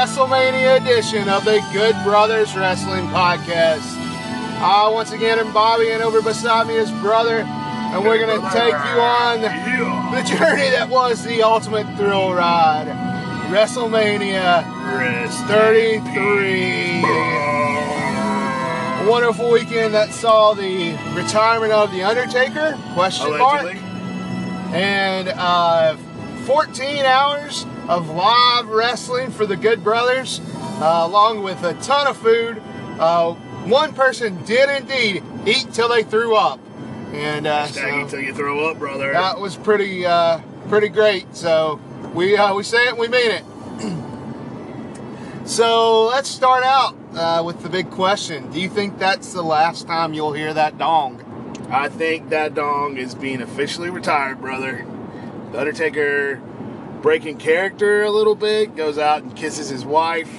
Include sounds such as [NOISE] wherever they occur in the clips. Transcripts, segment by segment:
WrestleMania edition of the Good Brothers Wrestling Podcast. Uh, once again, I'm Bobby, and over beside me is brother, and we're going to take you on the journey that was the ultimate thrill ride WrestleMania 33. A wonderful weekend that saw the retirement of The Undertaker, question mark, and uh, 14 hours of live wrestling for the Good Brothers, uh, along with a ton of food. Uh, one person did indeed eat till they threw up, and uh, so till you throw up, brother. that was pretty uh, pretty great. So we uh, we say it, we mean it. [CLEARS THROAT] so let's start out uh, with the big question: Do you think that's the last time you'll hear that dong? I think that dong is being officially retired, brother. The Undertaker breaking character a little bit, goes out and kisses his wife,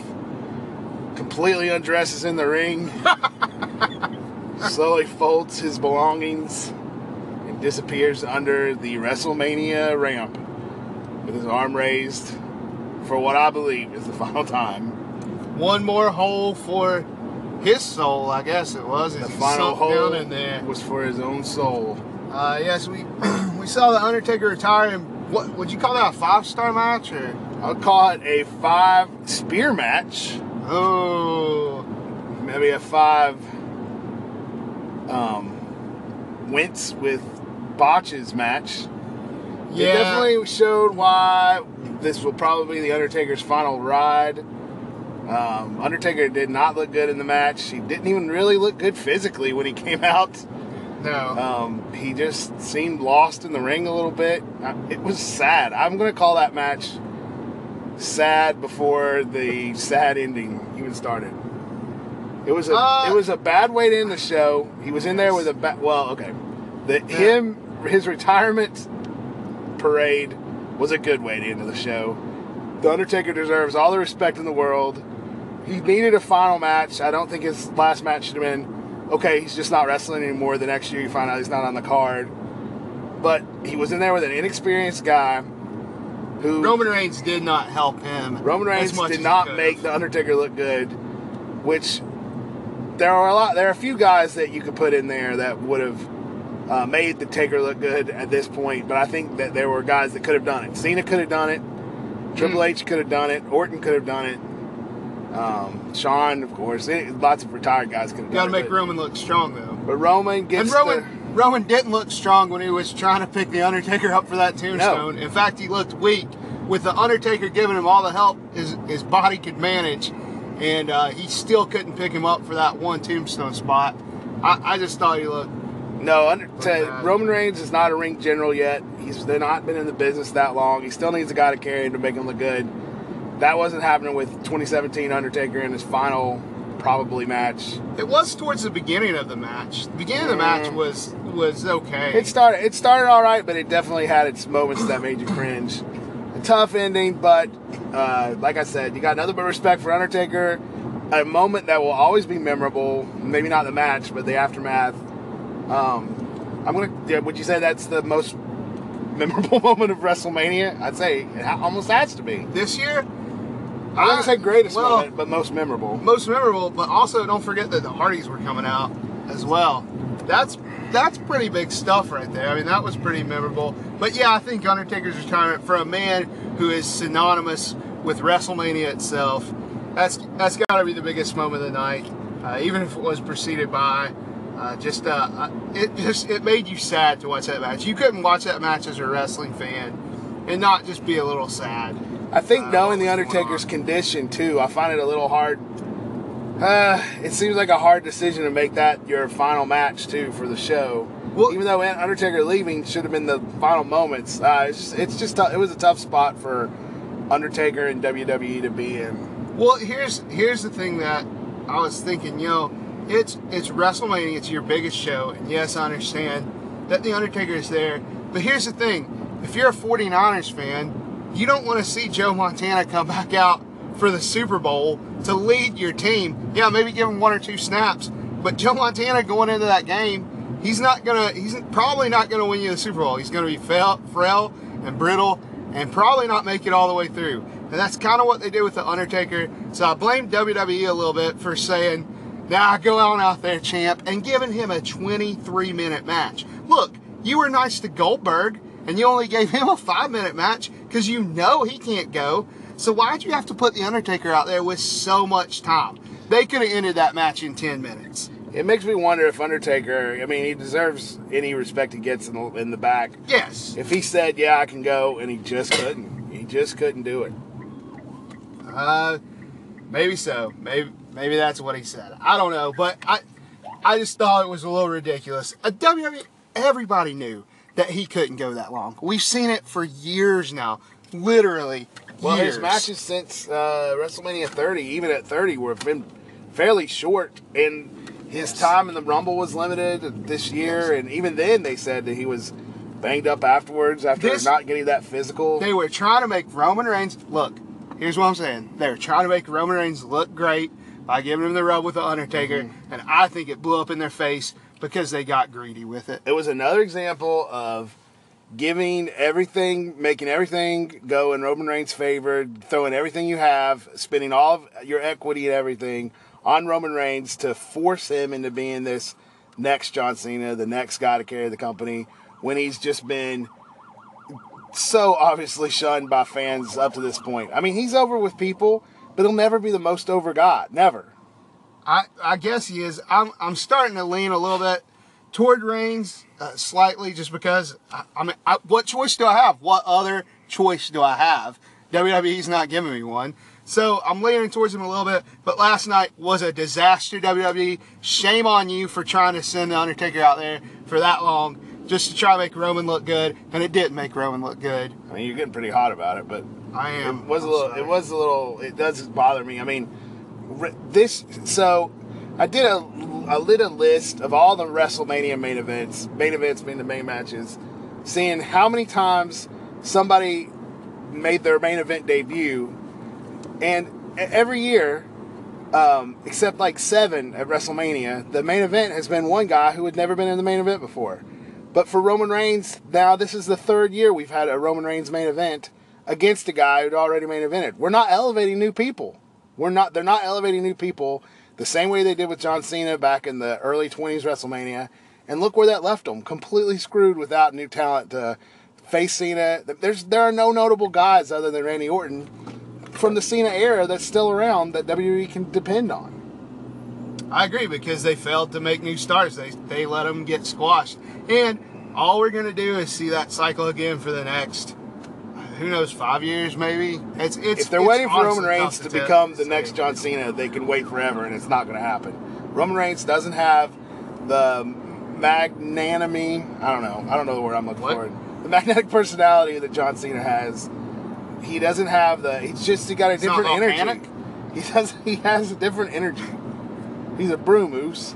completely undresses in the ring, [LAUGHS] slowly folds his belongings, and disappears under the WrestleMania ramp with his arm raised for what I believe is the [LAUGHS] final time. One more hole for his soul, I guess it was. The final hole in there. was for his own soul. Uh, yes, we [CLEARS THROAT] we saw the Undertaker retire. In, what would you call that? A five star match or? I'll call it a five spear match. Oh, maybe a five um, Wentz with botches match. yeah. It definitely showed why this will probably be the Undertaker's final ride. Um, Undertaker did not look good in the match. He didn't even really look good physically when he [LAUGHS] came out. No. Um, he just seemed lost in the ring a little bit. It was sad. I'm going to call that match sad before the sad ending even started. It was a Uh, it was a bad way to end the show. He was in there with a ba- well, okay. The him his retirement parade was a good way to end the show. The Undertaker deserves all the respect in the world. He needed a final match. I don't think his last match should have been okay, he's just not wrestling anymore. The next year you find out he's not on the card. But he was in there with an inexperienced guy who Roman Reigns did not help him. Roman Reigns did not make the Undertaker look good, which there are a lot. There are a few guys that you could put in there that would have uh, made the Taker look good at this point. But I think that there were guys that could have done it. Cena could have done it. Triple Mm. H could have done it. Orton could have done it. Um, Shawn, of course. Any- Lots of retired guys have Got to make but, Roman look strong though. but Roman gets And Roman the- Roman didn't look strong when he was trying to pick the Undertaker up for that tombstone. In fact, he looked weak. With the Undertaker giving him all the help his his body could manage, and uh, he still couldn't pick him up for that one tombstone spot. I, I just thought he looked. No, under, to. Roman Reigns is not a ring general yet. He's they're not been in the business that long. He still needs a guy to carry him to make him look good. That wasn't happening with 2017 Undertaker in his final probably match. It was towards the beginning of the match. The beginning of the match Mm. was was okay. It started it started all right, but it definitely had its moments that made you cringe. A tough ending, but uh, like I said, you got nothing but respect for Undertaker. A moment that will always be memorable. Maybe not the match, but the aftermath. Um, I'm gonna. Yeah, would you say that's the most [LAUGHS] memorable moment of WrestleMania? I'd say it ha- almost has to be. this year, I'm not say greatest well, moment, but most memorable. most memorable, but also don't forget that the Hardys were coming out as well. That's that's pretty big stuff right there. I mean, that was pretty memorable. But yeah, I think Undertaker's retirement for a man who is synonymous with WrestleMania itself, that's that's got to be the biggest moment of the night. Uh, even if it was preceded by uh, just uh, uh, it just it made you sad to watch that match. You couldn't watch that match as a wrestling fan and not just be a little sad. I think Uh, knowing the what was going Undertaker's condition too, I find it a little hard. Uh, it seems like a hard decision to make that your final match too for the show. Well- even though Undertaker leaving should have been the final moments, uh, it's just, it's just it was a tough spot for Undertaker and WWE to be in. Well, here's here's the thing that I was thinking. You know, it's it's WrestleMania. It's your biggest show, and yes, I understand that the Undertaker is there. But here's the thing: if you're a 49ers fan, you don't want to see Joe Montana come back out for the Super Bowl to lead your team. Yeah, maybe give him one or two snaps, but Joe Montana going into that game, he's not gonna. He's probably not gonna win you the Super Bowl. He's gonna be frail, frail and brittle. and probably not make it all the way through. And that's kind of what they did with The Undertaker. So I blame WWE a little bit for saying, nah, go on out there, champ, and giving him a 23 minute match. Look, you were nice to Goldberg, and you only gave him a five minute match because you know he can't go. So why'd you have to put The Undertaker out there with so much time? They could have ended that match in 10 minutes. It makes me wonder if Undertaker. I mean, he deserves any respect he gets in the, in the back. Yes. If he said, "Yeah, I can go," and he just couldn't, he just couldn't do it. Uh, maybe so. Maybe maybe that's what he said. I don't know, but I I just thought it was a little ridiculous. A WWE, everybody knew that he couldn't go that long. We've seen it for years now, literally. Well, years. his matches since uh, WrestleMania 30, even at 30, were been fairly short, and his Yes. time in the Rumble was limited this year. And even then, they said that he was banged up afterwards after This- not getting that physical. They were trying to make Roman Reigns look. Here's what I'm saying. They were trying to make Roman Reigns look great by giving him the rub with the Undertaker, Mm-hmm. and I think it blew up in their face because they got greedy with it. it was another example of giving everything, making everything go in Roman Reigns' favor, throwing everything you have, spending all of your equity and everything on Roman Reigns to force him into being this next John Cena, the next guy to carry the company, when he's just been so obviously shunned by fans up to this point. I mean, he's over with people, but he'll never be the most over guy. Never. I, I guess he is. I'm, I'm starting to lean a little bit toward Reigns uh, slightly just because, I, I mean, I, what choice do I have? What other choice do I have? WWE's not giving me one. So I'm leaning towards him a little bit. But last night was a disaster, WWE. Shame on you for trying to send The Undertaker out there for that long just to try to make Roman look good. And it didn't make Roman look good. I mean, you're getting pretty hot about it, but I am. It was a I'm little. sorry. It was a little. It does bother me. I mean, this. So, I did a. I lit a list of all the WrestleMania main events. Main events being the main matches, seeing how many times somebody made their main event debut, and every year. Um, except like seven at WrestleMania, the main event has been one guy who had never been in the main event before. But for Roman Reigns, now this is the third year we've had a Roman Reigns main event against a guy who'd already main evented. We're not elevating new people. We're not. They're not elevating new people the same way they did with John Cena back in the early 20s WrestleMania. And look where that left them. Completely screwed without new talent to face Cena. There's there are no notable guys other than Randy Orton from the Cena era that's still around that WWE can depend on. I agree because they failed to make new stars. They they let them get squashed, and all we're gonna do is see that cycle again for the next, who knows, five years maybe. It's it's. if they're it's waiting for Roman Reigns to become the next John Cena, they can wait forever, and it's not going to happen. Roman Reigns doesn't have the magnanimity. I don't know. I don't know the word I'm looking What? for. The magnetic personality that John Cena has. He doesn't have the. He's just he got a not different energy. volcanic? He does. He has a different energy. He's a broom moose.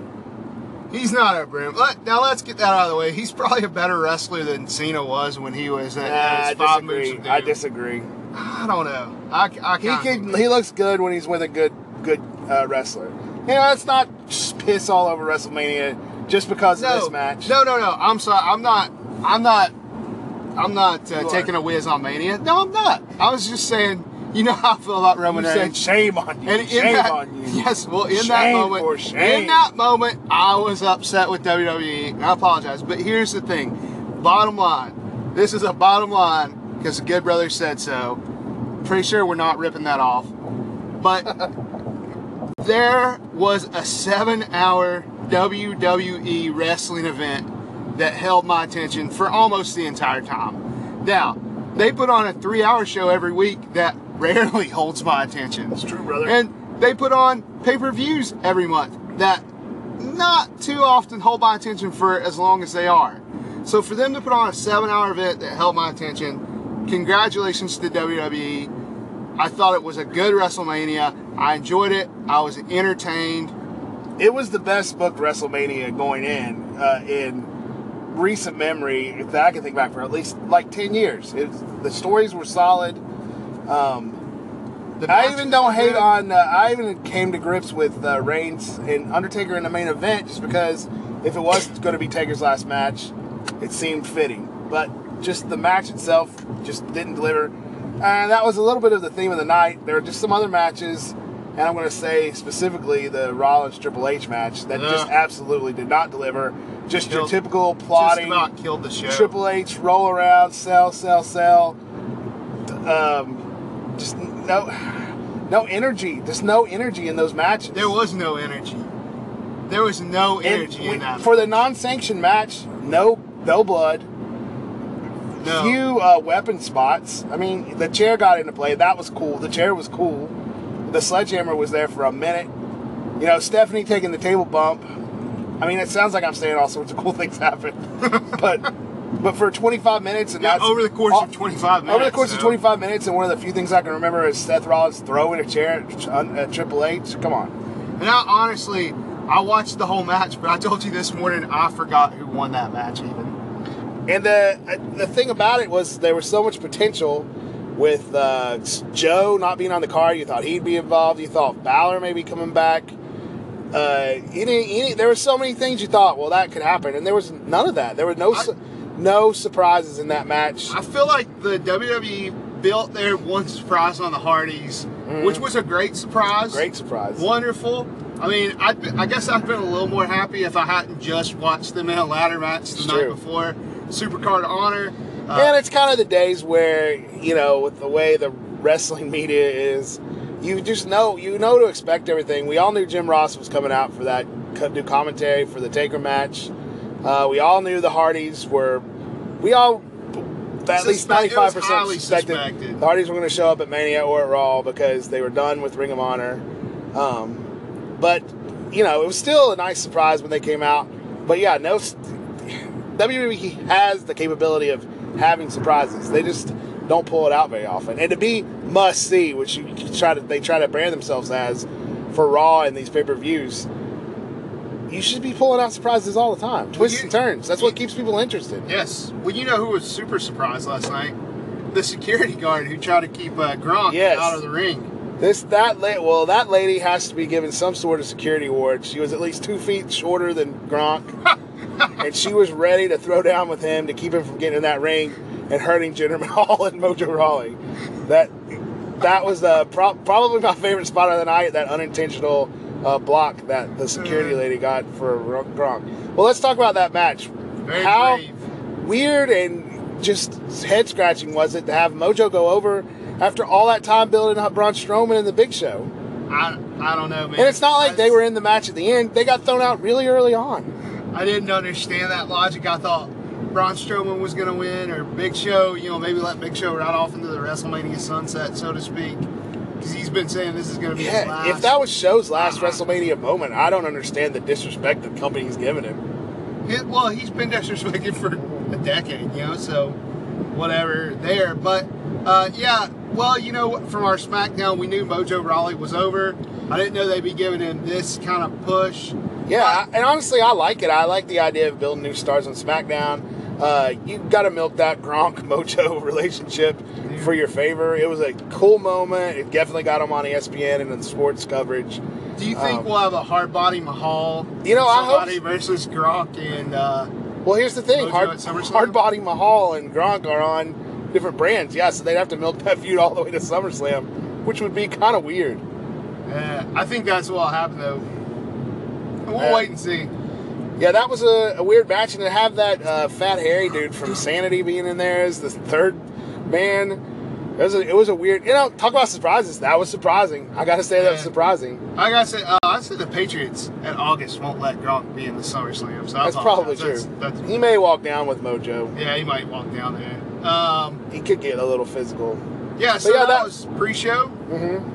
He's not a broom. Let, now let's get that out of the way. He's probably a better wrestler than Cena was when he was at, Nah, his five moves disagree. of. I disagree. I don't know. I, I He can. He looks good when he's with a good good uh, wrestler. You know, let's not piss all over WrestleMania just because of no, this match. No, no, no. I'm sorry. I'm not. I'm not. I'm not uh, taking a whiz on Mania. No, I'm not. I was just saying. You know how I feel about You Roman said Reigns. shame on you. And in shame that, on you. yes, well, in that moment, shame. in that moment, I was upset with WWE. and I apologize, but here's the thing: bottom line, this is a bottom line because the Good Brothers said so. Pretty sure we're not ripping that off, but [LAUGHS] there was a seven-hour WWE wrestling event that held my attention for almost the entire time. Now, they put on a three-hour show every week that rarely [LAUGHS] holds my attention. It's true, brother. And they put on pay-per-views every month that not too often hold my attention for as long as they are. So for them to put on a seven-hour event that held my attention, congratulations to the WWE. I thought it was a good WrestleMania. I enjoyed it. I was entertained. it was the best booked WrestleMania going in uh, in recent memory that I can think back for at least like ten years. It the stories were solid. Um, The I even don't hate good. on. Uh, I even came to grips with uh, Reigns and Undertaker in the main event just because if it was going to be Taker's last match, it seemed fitting. But just the match itself just didn't deliver. And that was a little bit of the theme of the night. There were just some other matches, and I'm going to say specifically the Rollins Triple H match that just absolutely did not deliver. Just your Killed- typical Just plotting. about killed the show. Triple H roll around, sell, sell, sell. Um, just no, no energy. Just no energy in those matches. There was no energy. There was no energy we- in that. for the non-sanctioned match. No, no blood. no. Few uh, weapon spots. I mean, the chair got into play. That was cool. The chair was cool. The sledgehammer was there for a minute. You know, Stephanie taking the table bump. I mean, it sounds like I'm saying all sorts of cool things happen, [LAUGHS] but but for 25 minutes and Yeah, that's over the course all- of 25 minutes. over the course of 25 minutes, and one of the few things I can remember is Seth Rollins throwing a chair at, at Triple H. Come on. And I, honestly, I watched the whole match, but I told you this morning I forgot who won that match even. And the the thing about it was there was so much potential with uh, Joe not being on the card. You thought he'd be involved. You thought Balor may be coming back. Uh, any, any, there were so many things you thought, well, that could happen, and there was none of that. There were no I- no surprises in that match. I feel like the WWE built their one surprise on the Hardys, which was a great surprise. Great surprise. Wonderful. I mean, be- I guess I'd been a little more happy if I hadn't just watched them in a ladder match the It's night true. before. Supercard Honor. Uh, and it's kind of the days where you know with the way the wrestling media is you just know you know to expect everything we all knew jim ross was coming out for that new commentary for the taker match uh, we all knew the hardys were we all at least was 95% highly suspected suspected. the hardys were going to show up at mania or at raw because they were done with ring of honor um, but you know it was still a nice surprise when they came out but yeah no WWE has the capability of having surprises. They just don't pull it out very often. And to be must see, which you you try to they try to brand themselves as for Raw and these pay per views, you should be pulling out surprises all the time. Twists you- and turns. That's what keeps people interested. Yes. Well, you know who was super surprised last night? The security guard who tried to keep uh, Gronk Yes. out of the ring. This that la- well that lady has to be given some sort of security award. She was at least two feet shorter than Gronk, [LAUGHS] and she was ready to throw down with him to keep him from getting in that ring and hurting Jinder [LAUGHS] Mahal and Mojo Rawley. That that was uh, pro- probably my favorite spot of the night. That unintentional uh, block that the security lady got for Gronk. Well, let's talk about that match. Very How brave. weird and just head scratching was it to have Mojo go over after all that time building up Braun Strowman in the Big Show? I, I don't know, man. And it's not like they were in the match at the end; they got thrown out really early on. I didn't understand that logic. I thought Braun Strowman was going to win, or Big Show. You know, maybe let Big Show ride off into the WrestleMania sunset, so to speak, because he's been saying this is going to be his Yeah, last. if that was Show's last Uh-uh. WrestleMania moment, I don't understand the disrespect the company's given him. He- well, he's been [LAUGHS] disrespected for a decade, you know, so whatever there. But uh, yeah, well, you know, from our SmackDown, we knew Mojo Rawley was over. I didn't know they'd be giving him this kind of push. Yeah, I- and honestly, I like it. I like the idea of building new stars on SmackDown. Uh, you got to milk that Gronk [LAUGHS] Mojo relationship for your favor. It was a cool moment. It definitely got him on ESPN and in sports coverage. Do you think Um, we'll have a hard body Mahal? You know, I hope- versus Gronk and uh, Well, here's the thing: hard, hard body Mahal and Gronk are on different brands. Yeah, so they'd have to milk that feud all the way to SummerSlam, which would be kind of weird. uh, I think that's what'll happen though. We'll Yeah. wait and see. Yeah, that was a, a weird match, and to have that uh, fat hairy dude from Sanity being in there as the third man, it was a, it was a weird. You know, talk about surprises. That was surprising. I got to say that was surprising. I gotta say, uh, I said the Patriots in August won't let Gronk be in the SummerSlam. So That's probably true. That's, that's, He may walk down with Mojo. yeah, he might walk down there. Um, He could get a little physical. yeah, so yeah, that, that- was pre-show, hmm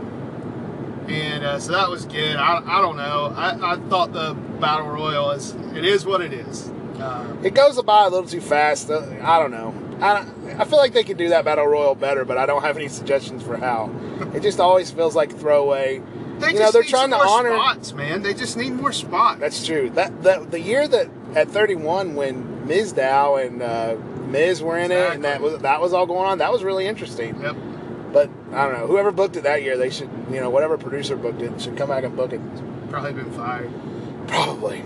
and uh, so that was good. I, I don't know. I, I thought the battle royal is it is what it is. Uh, It goes by a little too fast. Uh, I don't know. I, I feel like they could do that battle royal better, but I don't have any suggestions for how. it just always feels like throwaway. they You just know, they're need trying to more honor- spots, man. They just need more spots. That's true. That the the year that at 31 when Mizdow and uh, Miz were in it, and that was that was all going on. That was really interesting. Yep. But I don't know. Whoever booked it that year, they should you know whatever producer booked it should come back and book it. Probably been fired. Probably.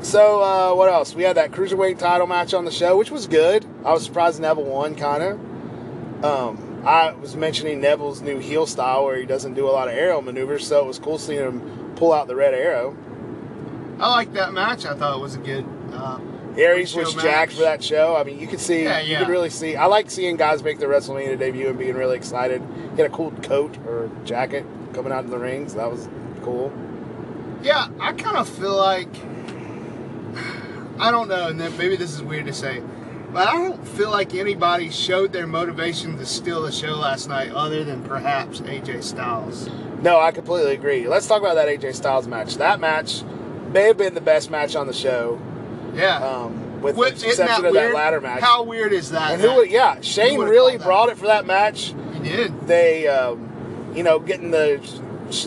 So uh, what else? We had that cruiserweight title match on the show, which was good. I was surprised Neville won, kind of. Um, I was mentioning Neville's new heel style, where he doesn't do a lot of aerial maneuvers, so it was cool seeing him pull out the red arrow. I like that match. I thought it was a good. Uh, Aries was match. jacked for that show. I mean, you could see, Yeah, you yeah. could really see. I like seeing guys make their WrestleMania debut and being really excited. He had a cool coat or jacket coming out in the ring, so that was cool. Yeah, I kind of feel like [SIGHS] I don't know, and then maybe this is weird to say, but I don't feel like anybody showed their motivation to steal the show last night, other than perhaps AJ Styles. No, I completely agree. Let's talk about that AJ Styles match. That match may have been the best match on the show, Yeah, um, with What- the exception of weird? that ladder match. How weird is that? and who? Yeah, Shane really brought it for that match. He did. They, um, you know, getting the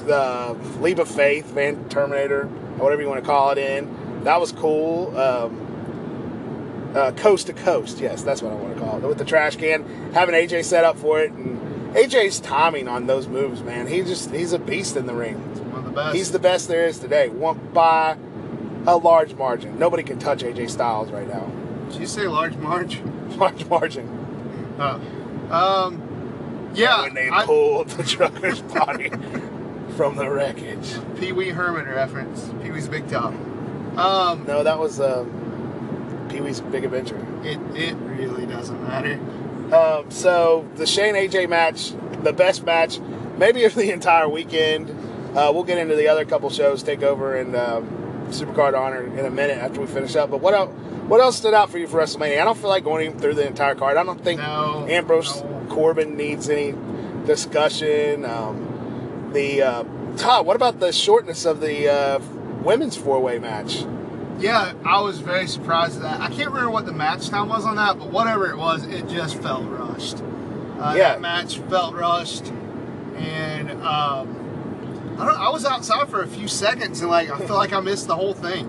the leap of faith, Van Terminator, whatever you want to call it, in. That was cool. Um, uh, coast to coast, yes, that's what I want to call it. With the trash can, having AJ set up for it, and AJ's timing on those moves, man. He just he's a beast in the ring. One of the best. He's the best there is today. One by a large margin. Nobody can touch AJ Styles right now. Did you say large margin? [LAUGHS] Large margin. Oh. Um. Yeah. when they I- pulled the trucker's [LAUGHS] body from the wreckage. Pee Wee Herman reference. Pee Wee's Big Top. Um. No, that was um, Pee Wee's Big Adventure. It it really doesn't matter. Um, so the Shane AJ match, the best match, maybe of the entire weekend. Uh, we'll get into the other couple shows, Takeover and um, Supercard Honor in a minute after we finish up. But what else? What else stood out for you for WrestleMania? I don't feel like going through the entire card. I don't think No, Ambrose no. Corbin needs any discussion. Um, the uh, Todd, what about the shortness of the uh, women's four-way match? Yeah, I was very surprised at that. I can't remember what the match time was on that, but whatever it was, it just felt rushed. Uh, Yeah. That match felt rushed, and um, I don't. I was outside for a few seconds, and like I feel like I missed the whole thing.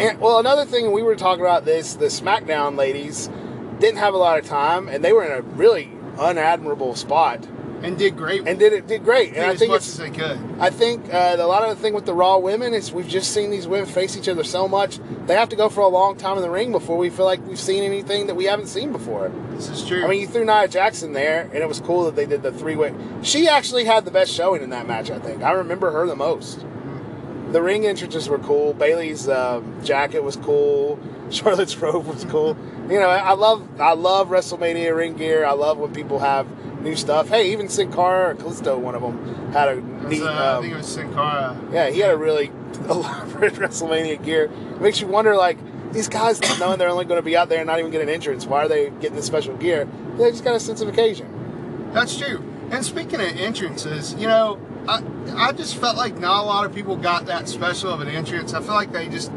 And well, another thing we were talking about this, the SmackDown ladies didn't have a lot of time, and they were in a really unadmirable spot, And did great. and did it did great. did And I as think much it's as they could. I think uh, a lot of the thing with the Raw women is we've just seen these women face each other so much. They have to go for a long time in the ring before we feel like we've seen anything that we haven't seen before. This is true. I mean, you threw Nia Jackson there, and it was cool that they did the three way. She actually had the best showing in that match. I think I remember her the most. The ring entrances were cool. Bayley's um, jacket was cool. [LAUGHS] Charlotte's robe was cool. You know, I love I love WrestleMania ring gear. I love when people have new stuff. Hey, even Sin Cara or Kalisto, one of them had a neat. uh, I um, think it was Sin Cara. yeah, he had a really [LAUGHS] elaborate WrestleMania gear. It makes you wonder, like, these guys knowing they're only going to be out there and not even get an entrance, why are they getting this special gear? They just got a sense of occasion. That's true. And speaking of entrances, you know, I, I just felt like not a lot of people got that special of an entrance. I feel like they just,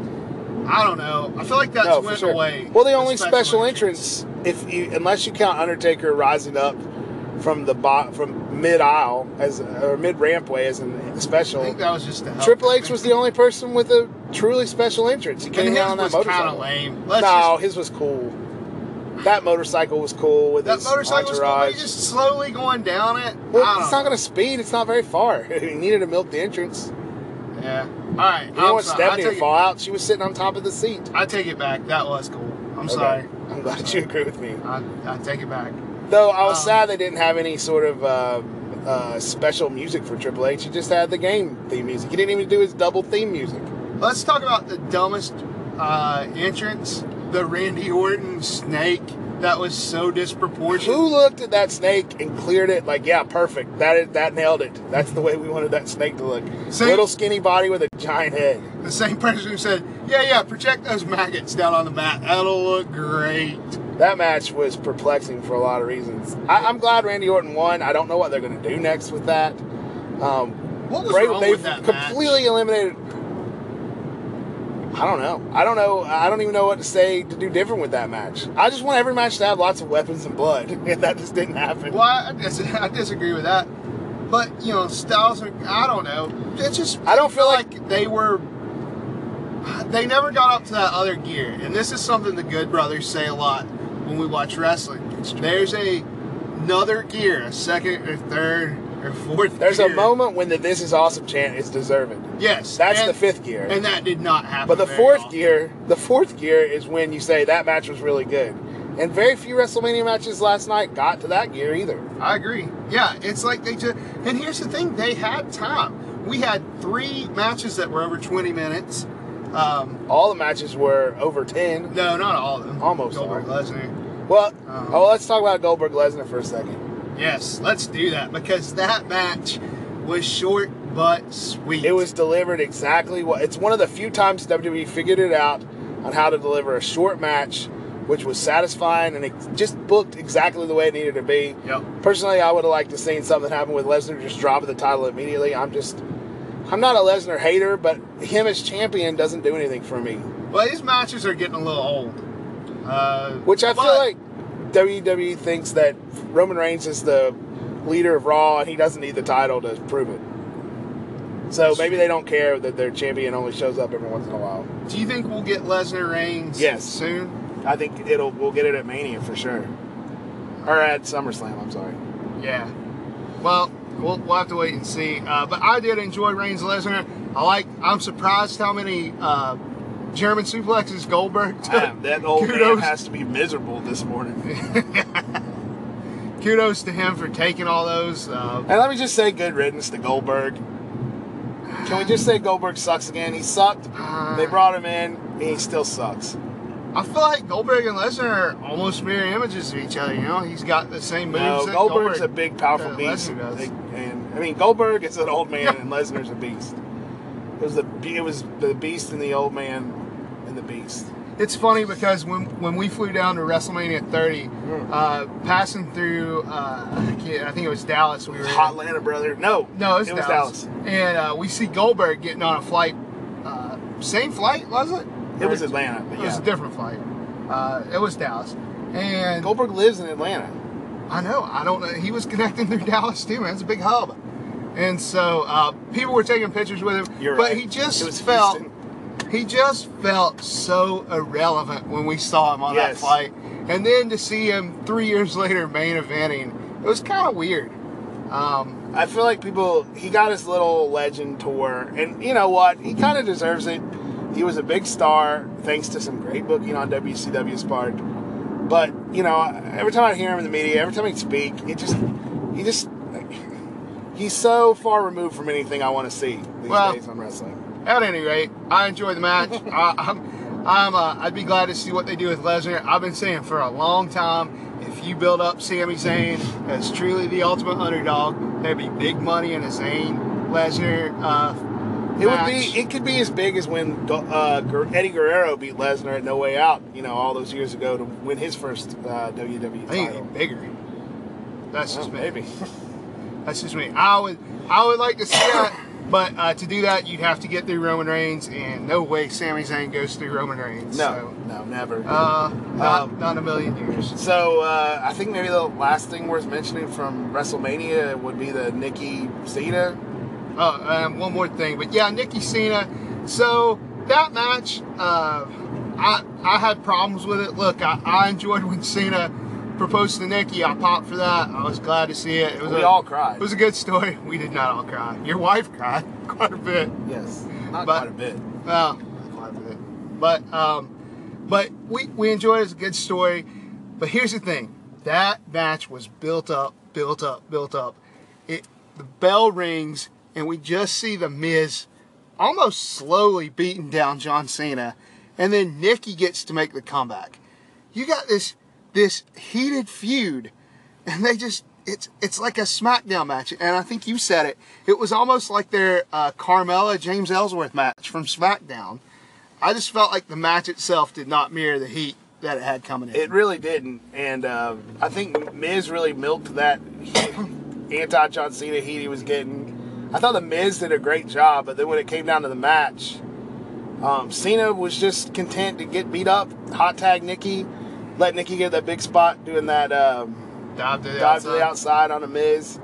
I don't know. I feel like that's no, went sure. away. Well, the only special, entrance, if you unless you count Undertaker rising up from the bot from mid aisle as or mid rampway as a special. I think that was just to help Triple. H was the only person with a truly special entrance. He came down on that was kind of motorcycle. lame. Let's no, just, his was cool. That motorcycle was cool with that his motorcycle was cool, entourage. just slowly going down it. Well, it's not going to speed. It's not very far. [LAUGHS] he needed to milk the entrance. Yeah. All right. You don't I'm want sorry. Stephanie to fall out. She was sitting on top of the seat. I take it back. That was cool. I'm Okay. sorry. I'm glad you agree with me. I, I take it back. Though I was Um, sad they didn't have any sort of uh, uh, special music for Triple H. He just had the game theme music. He didn't even do his double theme music. Let's talk about the dumbest uh, entrance. The Randy Orton snake. That was so disproportionate. Who looked at that snake and cleared it like, yeah, perfect. That is that nailed it. That's the way we wanted that snake to look. See? Little skinny body with a giant head. The same person who said, "Yeah, yeah, project those maggots down on the mat. That'll look great." That match was perplexing for a lot of reasons. I, I'm glad Randy Orton won. I don't know what they're going to do next with that. Um, What was Bray- wrong they've with that completely match? eliminated. I don't know. I don't know. I don't even know what to say to do different with that match. I just want every match to have lots of weapons and blood, [LAUGHS] and that just didn't happen. Well, I, I disagree with that. But you know, Styles. Are, I don't know. It's just I don't feel like- they were. They never got up to that other gear, and this is something the Good Brothers say a lot when we watch wrestling. There's a another gear, a second or third or fourth. There's gear. a moment when the "This is awesome" chant is deserved. Yes, That's and- the fifth gear. and that did not happen. But the fourth often. gear, the fourth gear is when you say that match was really good. And very few WrestleMania matches last night got to that gear either. I agree. Yeah, it's like they just. And here's the thing: they had time. We had three matches that were over 20 minutes. Um, All the matches were over 10. no, not all of them. Almost Goldberg, all. Lesnar. Well, Um, oh, let's talk about Goldberg Lesnar for a second. Yes, let's do that because that match was short but sweet. It was delivered exactly what it's one of the few times WWE figured it out on how to deliver a short match, which was satisfying and it just booked exactly the way it needed to be. Yep. Personally, I would have liked to seen something happen with Lesnar just dropping the title immediately. I'm just, I'm not a Lesnar hater, but him as champion doesn't do anything for me. Well, these matches are getting a little old. Uh, Which I feel like WWE thinks that Roman Reigns is the leader of Raw and he doesn't need the title to prove it. So maybe they don't care that their champion only shows up every once in a while. Do you think we'll get Lesnar Reigns Yes. soon? I think it'll we'll get it at Mania for sure, or at SummerSlam. I'm sorry. Yeah. Well, we'll, we'll have to wait and see. Uh, but I did enjoy Reigns Lesnar. I like. I'm surprised how many uh, German suplexes Goldberg took. Man, [LAUGHS] that old man Kudos. has to be miserable this morning. [LAUGHS] Kudos to him for taking all those. Uh, And let me just say, good riddance to Goldberg. Can we just say Goldberg sucks again? He sucked. They brought him in, and he still sucks. I feel like Goldberg and Lesnar are almost mirror images of each other. You know, he's got the same moves. No, Goldberg's Goldberg- a big, powerful uh, beast. They- And I mean, Goldberg is an old man, and Lesnar's a beast. It was the it was the beast and the old man and the beast. It's funny because when when we flew down to WrestleMania 30, Hmm. uh, passing through, uh, I, can't, I think it was Dallas. We were in. Hot Atlanta brother. No, No, it was, it was Dallas. Dallas. And uh, we see Goldberg getting on a flight. Uh, same flight, was it? It was Atlanta. but It was a different flight. Uh, it was Dallas. And Goldberg lives in Atlanta. I know, I don't know. He was connecting through [LAUGHS] Dallas too, man. It's a big hub. And so uh, people were taking pictures with him. You're but right. he just felt Houston. He just felt so irrelevant when we saw him on that Yes. flight. And then to see him three years later main eventing, it was kind of weird. Um, I feel like people he got his little legend tour, and you know what? He kind of deserves it. He was a big star thanks to some great booking on WCW's part. But you know, every time I hear him in the media, every time he speak, it just he just he's so far removed from anything I want to see these Well- days on wrestling. At any rate, I enjoy the match. [LAUGHS] I, I'm, I'm, uh, I'd be glad to see what they do with Lesnar. I've been saying for a long time, if you build up Sami Zayn as truly the ultimate underdog, there'd be big money in a Zayn Lesnar. Uh, It would be. It could be as big as when uh, Eddie Guerrero beat Lesnar at No Way Out. You know, all those years ago to win his first uh, WWE I think title. it'd be bigger. That's just me. maybe. [LAUGHS] That's just me. I would, I would like to see [COUGHS] that, but uh, to do that, you'd have to get through Roman Reigns, and no way Sami Zayn goes through Roman Reigns. No, no, never. Uh, not, Um, not in a million years. So uh, I think maybe the last thing worth mentioning from WrestleMania would be the Nikki Cena. Oh, um, one more thing, but yeah, Nikki Cena. So that match, uh, I I had problems with it. Look, I, I enjoyed when Cena proposed to Nikki. I popped for that. I was glad to see it. It was We a, all cried. It was a good story. [LAUGHS] We did not all cry. Your wife cried [LAUGHS] quite a bit. Yes, not But- quite a bit. Well, quite a bit. But um, but we we enjoyed it. It's a good story. But here's the thing: that match was built up, built up, built up. It the bell rings, and we just see the Miz almost slowly beating down John Cena, and then Nikki gets to make the comeback. You got this this heated feud, and they just it's it's like a SmackDown match, and I think you said it. It was almost like their uh, Carmella James Ellsworth match from SmackDown. I just felt like the match itself did not mirror the heat that it had coming in. It really didn't, and uh, I think Miz really milked that anti John Cena heat he was getting. I thought the Miz did a great job, but then when it came down to the match, um, Cena was just content to get beat up, hot tag Nikki, let Nikki get that big spot doing that um, dive to the dive to the outside. on a Miz,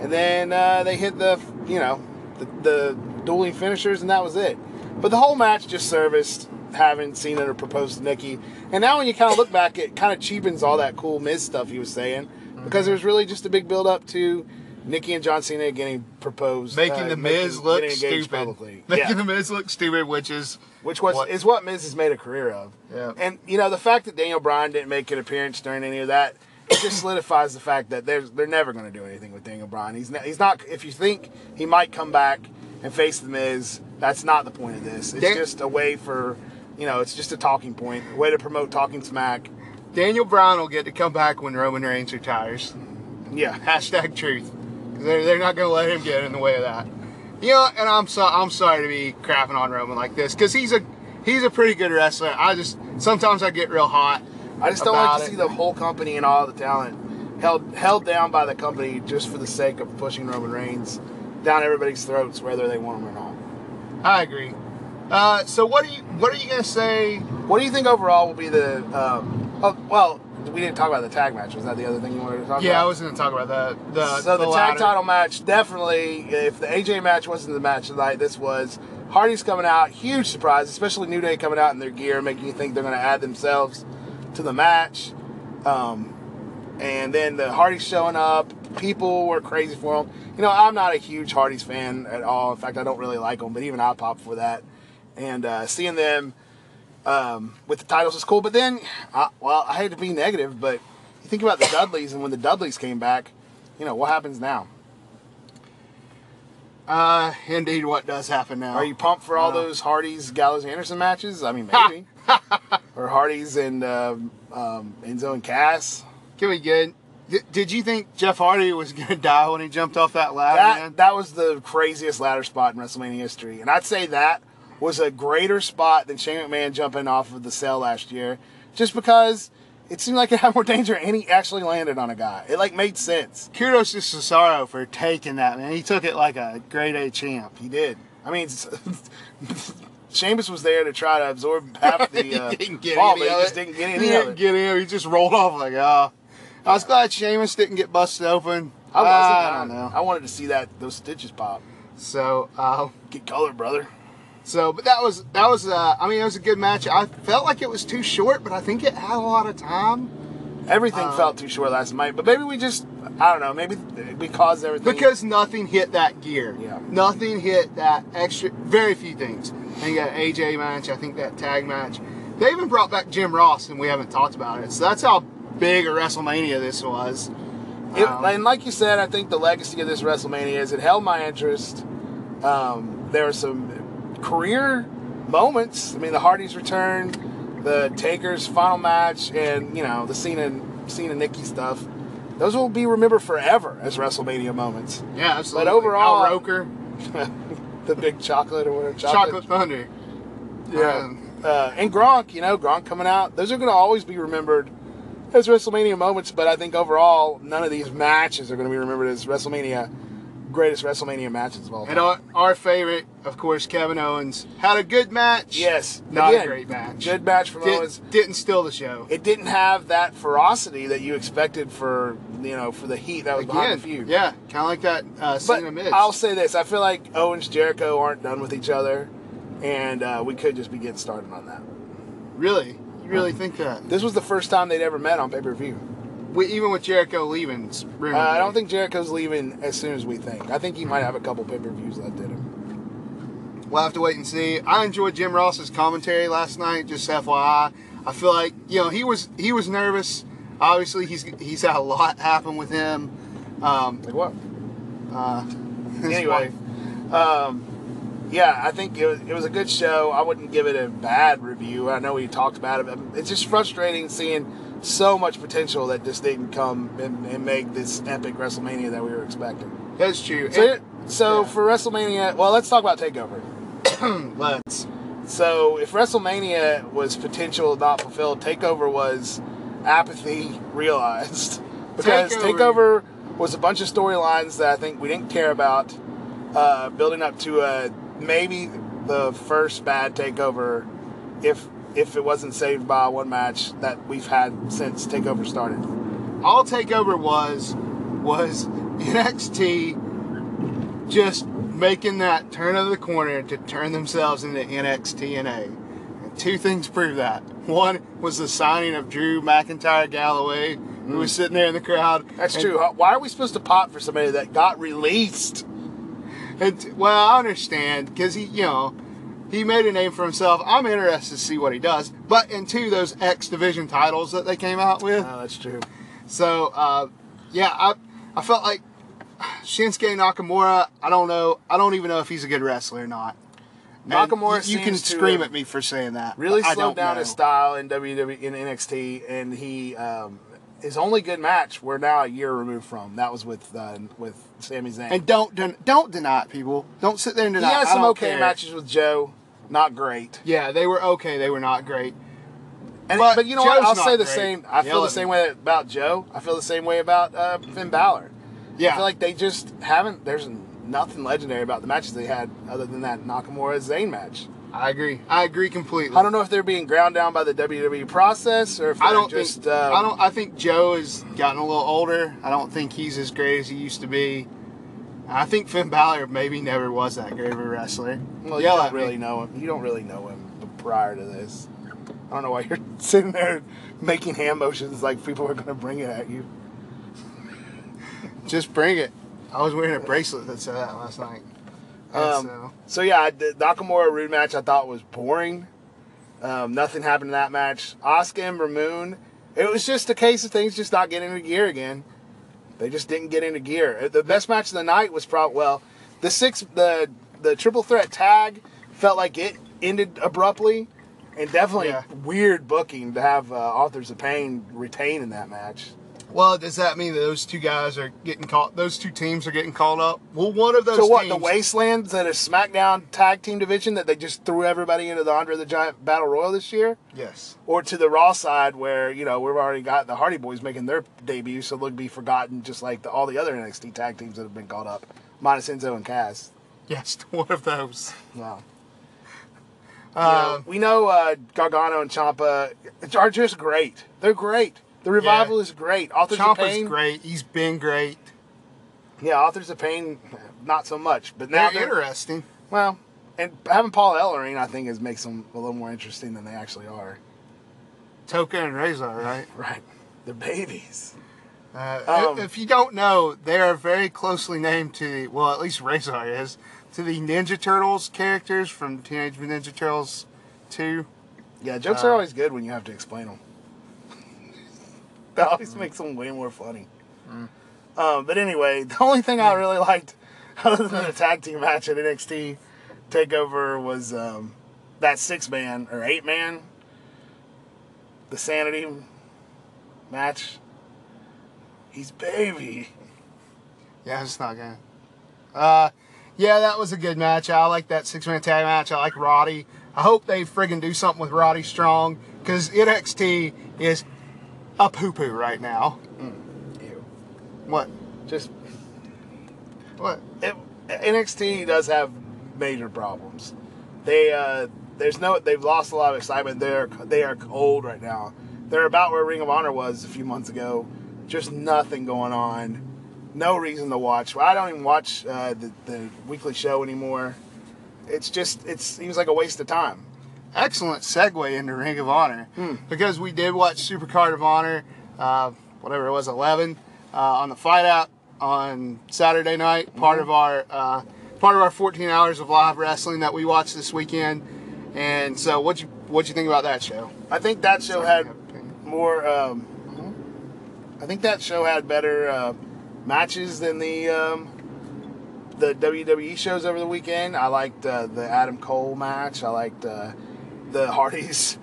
and then uh, they hit the you know the, the dueling finishers, and that was it. But the whole match just serviced having Cena to propose to Nikki, and now when you kind of look back, it kind of cheapens all that cool Miz stuff he was saying because it was really just a big build up to Nikki and John Cena getting proposed, Making uh, the Miz making- look stupid. publicly. [LAUGHS] Making Yeah. the Miz look stupid, which is which was What- is what Miz has made a career of. Yeah. And you know the fact that Daniel Bryan didn't make an appearance during any of that, it just [COUGHS] solidifies the fact that there's they're never going to do anything with Daniel Bryan. He's not, he's not. If you think he might come back and face the Miz, that's not the point of this. It's Dan- just a way for, you know, it's just a talking point, a way to promote talking smack. Daniel Bryan will get to come back when Roman Reigns retires. Yeah. Hashtag truth. They're, they're not going to let him get in the way of that. You know, and I'm so I'm sorry to be crapping on Roman like this because he's a he's a pretty good wrestler. I just sometimes I get real hot. I just don't like to it. see the whole company and all the talent held held down by the company just for the sake of pushing Roman Reigns down everybody's throats, whether they want him or not. I agree. Uh, so what are you what are you gonna say? What do you think overall will be the? Um, oh, well, we didn't talk about the tag match. Was that the other thing you wanted to talk about? Yeah, I was gonna talk about that. The so the, tag title match definitely. If the AJ match wasn't the match tonight, this was. Hardy's coming out, huge surprise, especially New Day coming out in their gear, making you think they're going to add themselves to the match. Um, and then the Hardys showing up, people were crazy for them. You know, I'm not a huge Hardys fan at all. In fact, I don't really like them, but even I pop for that. And uh, seeing them um, with the titles is cool. But then, I, well, I hate to be negative, but you think about the Dudleys, and when the Dudleys came back, you know, what happens now? Uh, indeed, what does happen now? Are you pumped for all No. those Hardys Gallows Anderson matches? I mean, [LAUGHS] maybe. or Hardys and um, um, Enzo and Cass. Can we get? Did, did you think Jeff Hardy was [LAUGHS] gonna die when he jumped off that ladder? man? That that was the craziest ladder spot in WrestleMania history, and I'd say that was a greater spot than Shane McMahon jumping off of the cell last year, just because it seemed like it had more danger, and he actually landed on a guy. It like made sense. Kudos to Cesaro for taking that man. He took it like a grade A champ. He did. I mean, [LAUGHS] Sheamus was there to try to absorb half [LAUGHS] the uh, he didn't any but he just didn't get He any of didn't it. get in. He just rolled off like, oh. I was glad Sheamus didn't get busted open. I wasn't. I don't know. I wanted to see that those stitches pop. So, uh, Get color, brother. So, but that was that was. Uh, I mean, it was a good match. I felt like it was too short, but I think it had a lot of time Everything Um, felt too short last night, but maybe we just, I don't know, maybe we caused everything. because nothing hit that gear. Yeah. Nothing hit that extra. Very few things. I think that AJ match. I think that tag match. They even brought back Jim Ross, and we haven't talked about it. So that's how big a WrestleMania this was. It- Um, and like you said, I think the legacy of this WrestleMania is it held my interest. Um, there were some career moments. I mean, the Hardys return, the Taker's final match, and you know the Cena, Cena Nikki stuff. Those will be remembered forever as WrestleMania moments. yeah, absolutely. But overall- Al Roker, [LAUGHS] the big chocolate or whatever. Chocolate Thunder. Yeah. Um, uh, and Gronk, you know, Gronk coming out. Those are going to always be remembered as WrestleMania moments, but I think overall, none of these matches are going to be remembered as WrestleMania, greatest WrestleMania matches of all time. And our, our favorite, of course, Kevin Owens had a good match. yes. not Again, a great match. Good match from Owens. Did, didn't steal the show. It didn't have that ferocity that you expected for, you know, for the heat that was behind the feud. yeah, kind of like that uh, But Miz. I'll say this: I feel like Owens and Jericho aren't done with each other, and uh, we could just be getting started on that. really, you really think that? This was the first time they'd ever met on pay per view. We, even with Jericho leaving, Uh. I don't think Jericho's leaving as soon as we think. I think he might have a couple pay per views left in him. We'll have to wait and see. I enjoyed Jim Ross's commentary last night. Just FYI, I feel like you know he was he was nervous. Obviously, he's he's had a lot happen with him. Um, Like what? uh, [LAUGHS] Anyway, um, yeah, I think it was, it was a good show. I wouldn't give it a bad review. I know we talked about it, but it's just frustrating seeing so much potential that just didn't come and, and make this epic WrestleMania that we were expecting. that's true. So, so Yeah. for WrestleMania, well, let's talk about Takeover. [CLEARS THROAT] let's. So if WrestleMania was potential not fulfilled, Takeover was apathy [LAUGHS] realized. [LAUGHS] Because Takeover- Takeover, was a bunch of storylines that I think we didn't care about, uh, building up to a, maybe the first bad Takeover, if if it wasn't saved by one match that we've had since Takeover started. all takeover was was [LAUGHS] NXT just making that turn of the corner to turn themselves into NXTNA. And two things prove that. One was the signing of Drew McIntyre Galloway who was mm. sitting there in the crowd. That's And- true. Why are we supposed to pop for somebody that got released? And, well, I understand because he, you know, he made a name for himself. I'm interested to see what he does. But in two, those X Division titles that they came out with. Oh, that's true. So, uh, yeah, I, I felt like Shinsuke Nakamura. I don't know. I don't even know if he's a good wrestler or not. And Nakamura you, you can scream at me for saying that. Really slowed don't down know. his style in WWE in NXT, and he um, his only good match we're now a year removed from. That was with uh, with Sami Zayn. And don't den- don't deny it, people. Don't sit there and deny. it. had some okay care. matches with Joe, not great. Yeah, they were okay. They were not great. And, But but, you know what? I'll say the great. same. I feel the same way about Joe. I feel the same way about uh, Finn Balor. Yeah, I feel like they just haven't. There's nothing legendary about the matches they had other than that Nakamura Zayn match. I agree. I agree completely. I don't know if they're being ground down by the WWE process or if they're I don't just. think. um, I don't. I think Joe has gotten a little older. I don't think he's as great as he used to be. I think Finn Balor maybe never was that great of a wrestler. Well, you don't at me. really know him. You don't really know him prior to this. I don't know why you're [LAUGHS] sitting there making hand motions like people are going to bring it at you. Just bring it. I was wearing a bracelet that said that last night. Um, so, So yeah, the Nakamura Roode match I thought was boring. Um, nothing happened in that match. Asuka and Ember Moon, it was just a case of things just not getting into gear again. They just didn't get into gear. The best match of the night was probably well, the six the the triple threat tag felt like it ended abruptly, and definitely Yeah. weird booking to have uh, Authors of Pain retain in that match. Well, does that mean that those two guys are getting caught? Those two teams are getting called up. Well, one of those. So what? Teams, The Wastelands that is SmackDown tag team division that they just threw everybody into the Andre the Giant Battle Royal this year, Yes. or to the Raw side where you know we've already got the Hardy Boys making their debut, so they'll be forgotten just like the, all the other NXT tag teams that have been called up, minus Enzo and Cass. Yes, [LAUGHS] one of those. Wow. Um, we know uh, Gargano and Ciampa are just great. They're great. The revival Yeah. is great. Authors of Ciampa's Pain, great. He's been great. yeah. Authors of Pain, not so much. But now They're they're interesting. Well, and having Paul Ellering, I think, is makes them a little more interesting than they actually are. Toka and Razor, right? [LAUGHS] Right. The babies. Uh, Um, if you don't know, they are very closely named to the, well, at least Razor is, to the Ninja Turtles characters from Teenage Mutant Ninja Turtles 2. Yeah, jokes Uh, are always good when you have to explain them. [LAUGHS] that always makes them way more funny. Um, but anyway, [LAUGHS] the only thing I really liked, [LAUGHS] other than the tag team match at NXT Takeover, was um, that six man or eight man, the Sanity match. He's baby. Yeah, it's not good. Uh, yeah, that was a good match. I like that six man tag match. I like Roddy. I hope they friggin' do something with Roddy Strong because NXT is a poo poo right now. Ew. What? Just What? it, NXT does have major problems. They uh, there's no they've lost a lot of excitement. They're they are cold right now. They're about where Ring of Honor was a few months ago. Just nothing going on. No reason to watch. I don't even watch uh, the, the weekly show anymore. It's just it seems like a waste of time. Excellent segue into Ring of Honor Hmm. because we did watch Supercard of Honor, uh, whatever it was, 11 uh, on the Fight app on Saturday night. Part Mm-hmm. of our uh, part of our 14 hours of live wrestling that we watched this weekend. And so, what you what you think about that show? I think that show Sorry, had I have a opinion. more. Um, I think that show had better uh, matches than the um, the WWE shows over the weekend. I liked uh, the Adam Cole match. I liked uh, the Hardys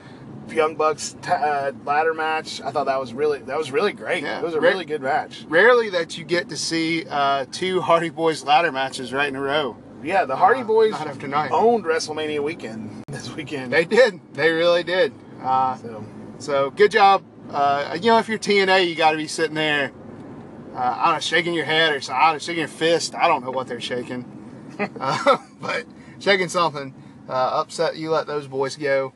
Young Bucks t- uh, ladder match. I thought that was really that was really great. Yeah. It was a Re- really good match. Rarely that you get to see uh, two Hardy Boys ladder matches right in a row. Yeah, the Hardy Uh, Boys after night. owned WrestleMania weekend [LAUGHS] this weekend. They did. They really did. Uh, so, So good job. Uh, you know, if you're TNA, you got to be sitting there, uh, I don't know, shaking your head or something, I don't know, shaking your fist. I don't know what they're shaking, [LAUGHS] uh, [LAUGHS] but shaking something. Uh, upset you let those boys go.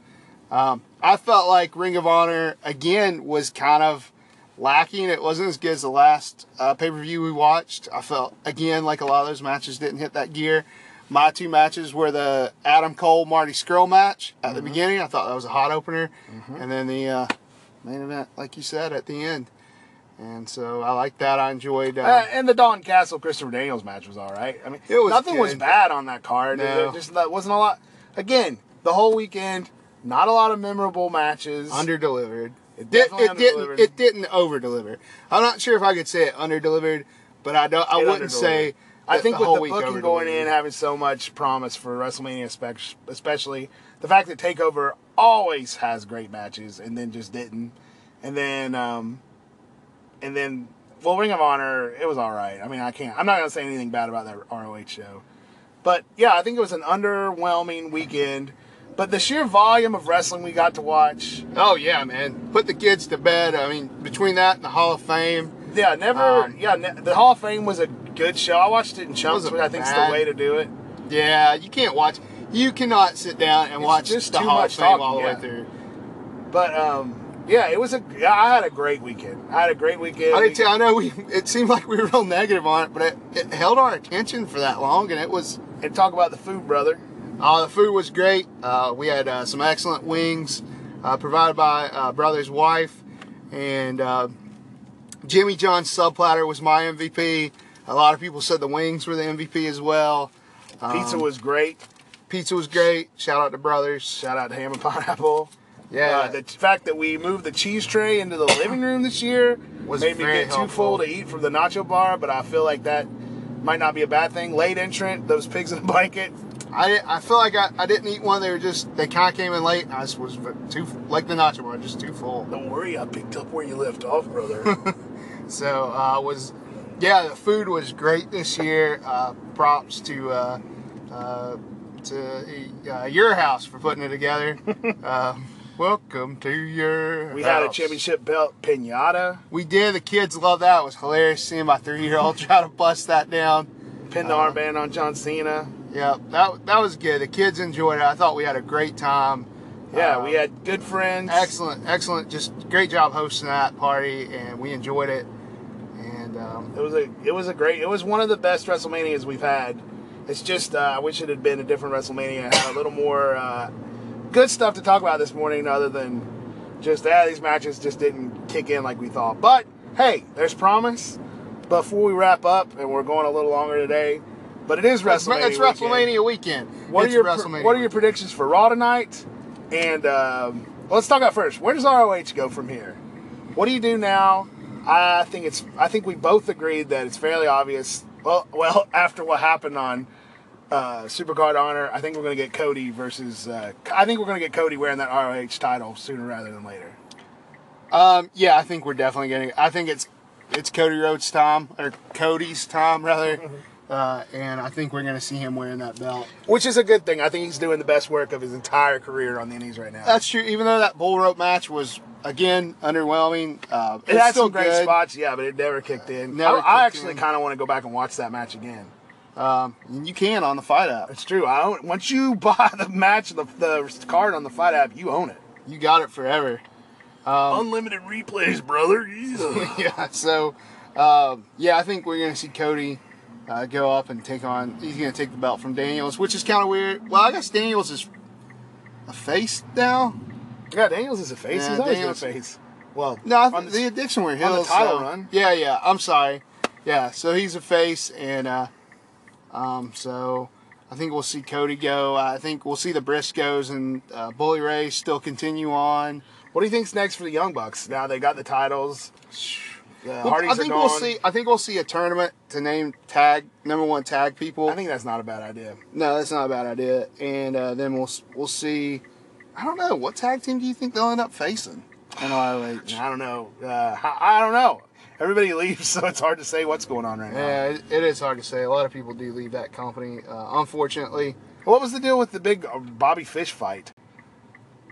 Um, I felt like Ring of Honor again was kind of lacking. It wasn't as good as the last uh, pay per view we watched. I felt again like a lot of those matches didn't hit that gear. My two matches were the Adam Cole Marty Scurll match at the beginning. I thought that was a hot opener, and then the uh, main event, like you said, at the end. and so I like that. I enjoyed. Uh, Uh, and the Dalton Castle Christopher Daniels match was all right. I mean, It was nothing was bad on that card. No. There just that wasn't a lot. Again, the whole weekend, not a lot of memorable matches. under delivered. It It, did, it didn't. It didn't over deliver. I'm not sure if I could say it under delivered, but I don't. I It wouldn't say. I think the with the week booking going in, having so much promise for WrestleMania, especially the fact that Takeover always has great matches, and then just didn't, and then, um, and then, well, Ring of Honor, it was all right. I mean, I can't. I'm not gonna say anything bad about that ROH show, but yeah, I think it was an underwhelming weekend. But the sheer volume of wrestling we got to watch, Oh yeah, man. Put the kids to bed. I mean, between that and the Hall of Fame, yeah, never, Um, yeah, ne- the Hall of Fame was a good show. I watched it in chunks, which I think's bad. the way to do it. yeah, you can't watch. You cannot sit down and It's watch just the Hall of Fame talking, all the yeah. way through. But um, yeah, it was a. I had a great weekend. I had a great weekend. I We- did tell. I know we. [LAUGHS] It seemed like we were real negative on it, but it, it held our attention for that long, and it was. And talk about the food, brother. Uh, the food was great. Uh, we had uh, some excellent wings uh, provided by uh, brother's wife, and uh, Jimmy John's sub platter was my MVP. A lot of people said the wings were the MVP as well. Pizza Um, was great. Pizza was great. Shout out to brothers. Shout out to Ham and [LAUGHS] Pineapple. Yeah, Uh, the fact that we moved the cheese tray into the living room this year Was made me get too full to eat from the nacho bar, but I feel like that might not be a bad thing. Late entrant, those pigs in a blanket. I, I feel like I, I didn't eat one. They were just they kind of came in late. I just was too like the nacho bar, just too full. Don't worry, I picked up where you left off, brother. [LAUGHS] So uh, was yeah, the food was great this year. Uh, props to uh, uh, to uh, your house for putting it together. [LAUGHS] welcome to your. we had a championship belt pinata, We did. The kids loved that. It was hilarious seeing my three year old [LAUGHS] try to bust that down. pinned the Uh, armband on John Cena. Yeah, that that was good. The kids enjoyed it. I thought we had a great time. Yeah, Uh, we had good friends. excellent, excellent. Just great job hosting that party, and we enjoyed it. And um, It was a it was a great it was one of the best WrestleManias we've had. It's just uh, I wish it had been a different WrestleMania. Had a little more uh, good stuff to talk about this morning, other than just ah these matches just didn't kick in like we thought. But hey, there's promise. Before we wrap up, and we're going a little longer today, but it is WrestleMania. it's weekend. WrestleMania weekend. What are your What are your predictions for Raw tonight? And um, let's talk about first. Where does ROH go from here? What do you do now? I think it's. I think we both agreed that it's fairly obvious. Well, [LAUGHS] well, after what happened on uh, Supercard Honor, I think we're going to get Cody versus. Uh, I think we're going to get Cody wearing that ROH title sooner rather than later. Um, yeah, I think we're definitely getting. I think it's it's Cody Rhodes' time or Cody's time rather, [LAUGHS] uh, and I think we're going to see him wearing that belt. Which is a good thing. I think he's doing the best work of his entire career on the Indies right now. That's true. Even though that bull rope match was again underwhelming, uh, it had still some great good. spots, yeah, but it never kicked in. Never I, I kicked actually kind of want to go back and watch that match again. Um, you can on the fight app. It's true. I own, once you [LAUGHS] buy the match, the, the card on the Fight app, you own it. You got it forever. Unlimited replays, brother. Yeah. [LAUGHS] yeah. So, um, yeah, I think we're gonna see Cody uh, go up and take on. He's gonna take the belt from Daniels, which is kind of weird. Well, I guess Daniels is a face now. yeah, Daniels is a face. Yeah, He's always Daniels- been a face. Well, No, I on think the- the addiction were on the Hills. title so- run. Yeah, yeah. I'm sorry. Yeah, so he's a face, and uh, um, so I think we'll see Cody go. I think we'll see the Briscoes and uh, Bully Ray still continue on. what do you think's next for the Young Bucks? Now they got the titles. The Well, Hardys I think we'll see. I think we'll see a tournament to name tag number one tag people. I think that's not a bad idea. no, that's not a bad idea. And uh, then we'll we'll see. I don't know what tag team do you think they'll end up facing in ROH. I don't know. Uh, I, I don't know. Everybody leaves, [LAUGHS] so it's hard to say what's going on right now. Yeah, it, it is hard to say. A lot of people do leave that company, uh, unfortunately. What was the deal with the big uh, Bobby Fish fight?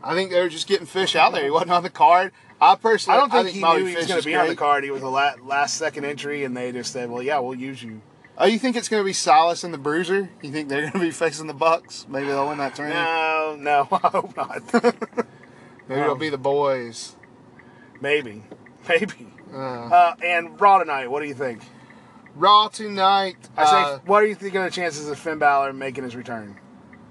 I think they were just getting fish out there. He wasn't on the card. I personally, I don't think, he Bobby knew he was going to be on the card. He was a la- last second entry, and they just said, "Well, yeah, we'll use you." Oh, you think it's going to be Silas and the Bruiser? You think they're going to be facing the Bucks? Maybe they'll win that tournament. No, no, [LAUGHS] I hope not. [LAUGHS] Maybe it'll be the boys. Maybe, maybe. Uh, Uh, and Raw tonight. What do you think? Raw tonight. I say, uh, what do you think of the chances of Finn Balor making his return?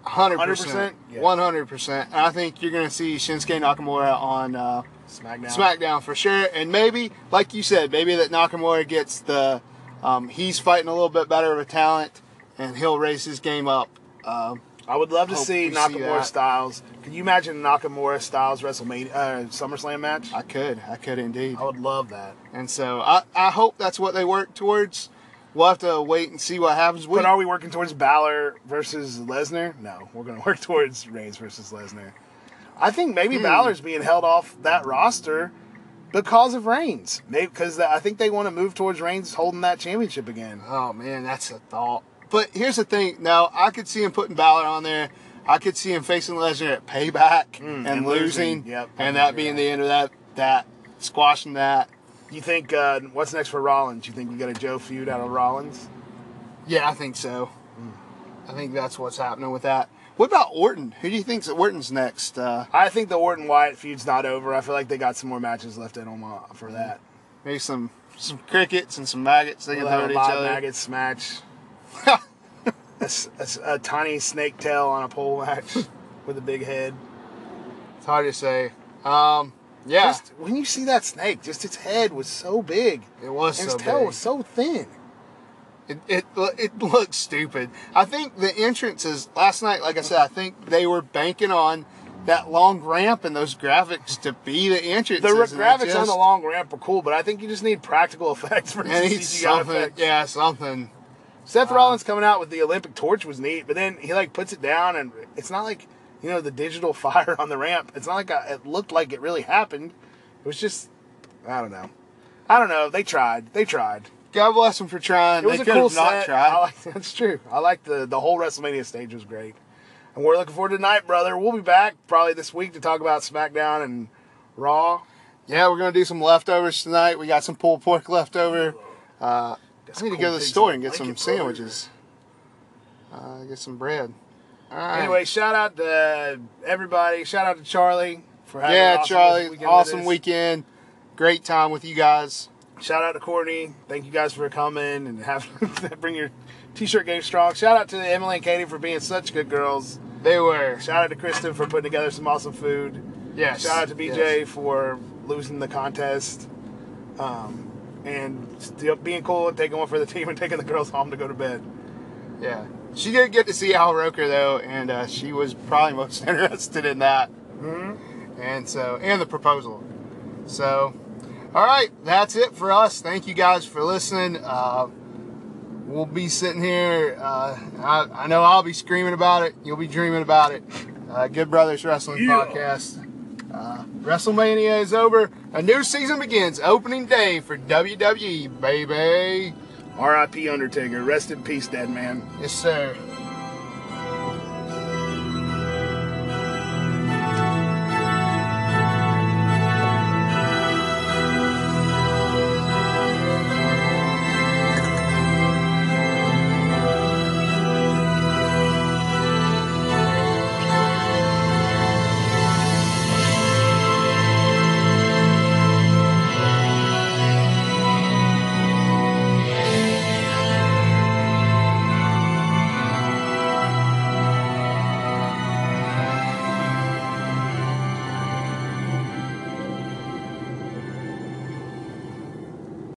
Hundred percent, 100%? Yeah. one hundred percent. I think you're going to see Shinsuke Nakamura on uh, SmackDown. SmackDown for sure, and maybe, like you said, maybe that Nakamura gets the um, he's fighting a little bit better of a talent, and he'll raise his game up. Um, I would love to Hope see we see Nakamura that. Styles. Can you imagine Nakamura Styles WrestleMania uh, SummerSlam match? I could, I could indeed, I would love that. and so I, I hope that's what they work towards. We'll have to wait and see what happens. We, But are we working towards Balor versus Lesnar? No, we're going [LAUGHS] to work towards Reigns versus Lesnar. I think maybe Hmm. Balor's being held off that roster because of Reigns. Maybe because I think they want to move towards Reigns holding that championship again. Oh man, that's a thought. But here's the thing. Now, I could see him putting Balor on there. I could see him facing Lesnar at Payback Mm, and, and losing, losing. Yep. and that being the end of that. That squashing that. You think uh, what's next for Rollins? You think we got a Joe feud out of Rollins? Yeah, I think so. I think that's what's happening with that. What about Orton? Who do you think's Orton's next? Uh, I think the Orton Wyatt feud's not over. I feel like they got some more matches left in them for that. maybe some some crickets and some maggots they can throw a each other. maggots match. A, s- a a tiny snake tail on a pole match [LAUGHS] with a big head. It's hard to say. Um, yeah, Just when you see that snake, just its head was so big. it was and so its tail big. was so thin. It, it it [LAUGHS] looks stupid. I think the entrances last night, like I said, I think they were banking on that long ramp and those graphics to be the entrances. The and r- it graphics on the long ramp were cool, but I think you just need practical [LAUGHS] effects for CGI something, effects. yeah, something. Seth Rollins coming out with the Olympic torch was neat, but then he like puts it down, and it's not like you know the digital [LAUGHS] fire on the ramp. It's not like it looked like it really happened. It was just I don't know. I don't know. They tried. They tried. God bless them for trying. It was they a could cool have not set. tried. Like, [LAUGHS] that's true. I like the the whole WrestleMania stage was great, and we're looking forward to tonight, brother. We'll be back probably this week to talk about SmackDown and Raw. yeah, we're gonna do some leftovers tonight. We got some pulled pork left over. Uh, I need to go to the store and get some sandwiches. Uh, get some bread. Right. Anyway, shout out to everybody. Shout out to Charlie for having an yeah, awesome Charlie, weekend awesome weekend. Great time with you guys. Shout out to Courtney. Thank you guys for coming and have [LAUGHS] bring your t-shirt game strong. Shout out to Emily and Katie for being such good girls. They were. Shout out to Kristen for putting together some awesome food. Yes. Shout out to BJ yes. for losing the contest. Um, and still being cool and taking one for the team and [LAUGHS] taking the girls home to go to bed. Yeah. She did get to see Al Roker though, and uh, she was probably [LAUGHS] most interested in that. Mm-hmm. And so, and the proposal. So, all right, that's it for us. Thank you guys for listening. Uh, we'll be sitting here. Uh, I, I know I'll be screaming about it. You'll be dreaming about it. Uh, Good Brothers Wrestling Yeah. Podcast. WrestleMania is over. A new season begins. Opening day for WWE, baby. R.I.P. Undertaker. Rest in peace, dead man. Yes, sir.